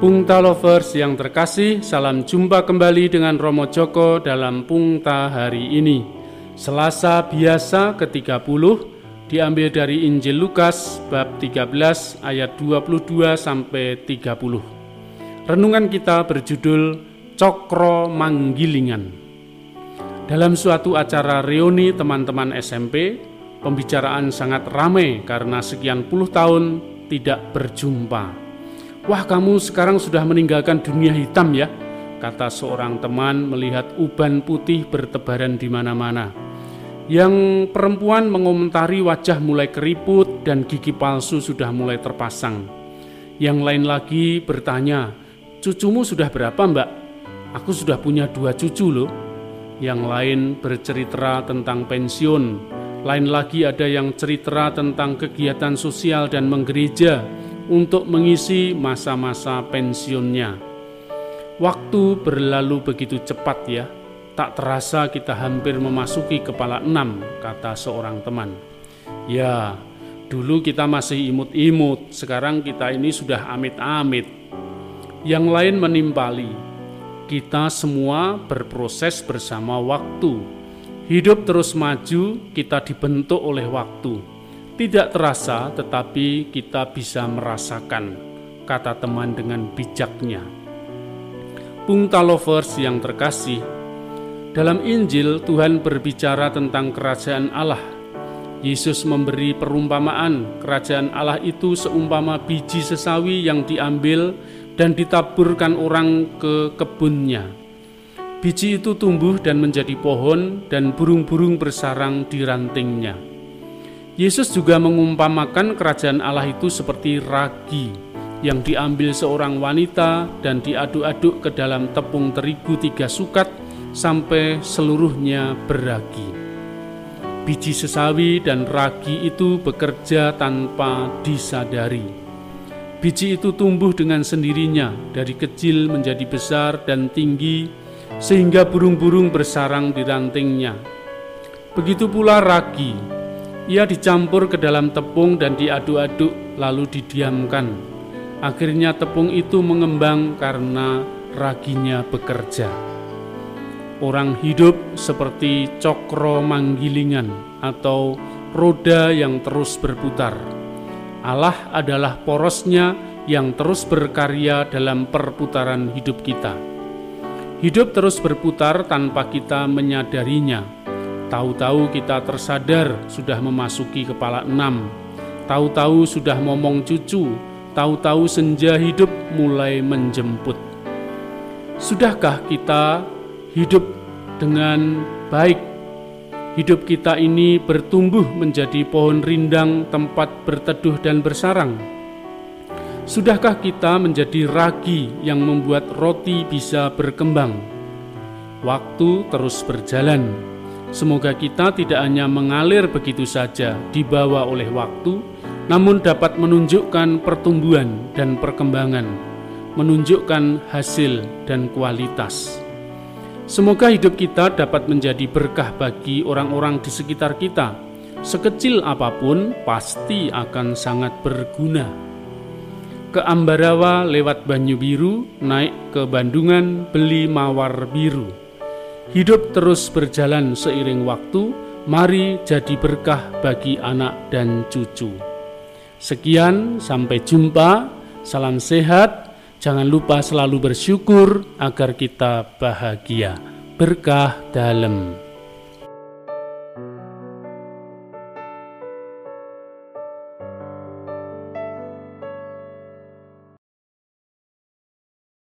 Pungta Lovers yang terkasih, salam jumpa kembali dengan Romo Joko dalam Pungta hari ini. Selasa biasa ke-30 diambil dari Injil Lukas bab 13 ayat 22 sampai 30. Renungan kita berjudul Cokro Manggilingan. Dalam suatu acara reuni teman-teman SMP, pembicaraan sangat ramai karena sekian puluh tahun tidak berjumpa. Wah kamu sekarang sudah meninggalkan dunia hitam ya, kata seorang teman melihat uban putih bertebaran di mana-mana. Yang perempuan mengomentari wajah mulai keriput dan gigi palsu sudah mulai terpasang. Yang lain lagi bertanya, cucumu sudah berapa mbak? Aku sudah punya dua cucu loh. Yang lain bercerita tentang pensiun, lain lagi ada yang cerita tentang kegiatan sosial dan menggereja, untuk mengisi masa-masa pensiunnya. Waktu berlalu begitu cepat ya, tak terasa kita hampir memasuki kepala enam, kata seorang teman. Ya, dulu kita masih imut-imut, sekarang kita ini sudah amit-amit. Yang lain menimpali, kita semua berproses bersama waktu. Hidup terus maju, kita dibentuk oleh waktu tidak terasa, tetapi kita bisa merasakan, kata teman dengan bijaknya. Pungta lovers yang terkasih, dalam Injil Tuhan berbicara tentang kerajaan Allah. Yesus memberi perumpamaan kerajaan Allah itu seumpama biji sesawi yang diambil dan ditaburkan orang ke kebunnya. Biji itu tumbuh dan menjadi pohon dan burung-burung bersarang di rantingnya. Yesus juga mengumpamakan kerajaan Allah itu seperti ragi yang diambil seorang wanita dan diaduk-aduk ke dalam tepung terigu tiga sukat sampai seluruhnya beragi. Biji sesawi dan ragi itu bekerja tanpa disadari. Biji itu tumbuh dengan sendirinya dari kecil menjadi besar dan tinggi sehingga burung-burung bersarang di rantingnya. Begitu pula ragi ia dicampur ke dalam tepung dan diaduk-aduk lalu didiamkan. Akhirnya tepung itu mengembang karena raginya bekerja. Orang hidup seperti cokro manggilingan atau roda yang terus berputar. Allah adalah porosnya yang terus berkarya dalam perputaran hidup kita. Hidup terus berputar tanpa kita menyadarinya Tahu-tahu kita tersadar sudah memasuki kepala enam. Tahu-tahu sudah ngomong cucu. Tahu-tahu senja hidup mulai menjemput. Sudahkah kita hidup dengan baik? Hidup kita ini bertumbuh menjadi pohon rindang tempat berteduh dan bersarang. Sudahkah kita menjadi ragi yang membuat roti bisa berkembang? Waktu terus berjalan Semoga kita tidak hanya mengalir begitu saja dibawa oleh waktu, namun dapat menunjukkan pertumbuhan dan perkembangan, menunjukkan hasil dan kualitas. Semoga hidup kita dapat menjadi berkah bagi orang-orang di sekitar kita. Sekecil apa pun, pasti akan sangat berguna. Ke Ambarawa lewat Banyu Biru, naik ke Bandungan beli mawar biru Hidup terus berjalan seiring waktu, mari jadi berkah bagi anak dan cucu. Sekian, sampai jumpa. Salam sehat. Jangan lupa selalu bersyukur agar kita bahagia. Berkah dalam.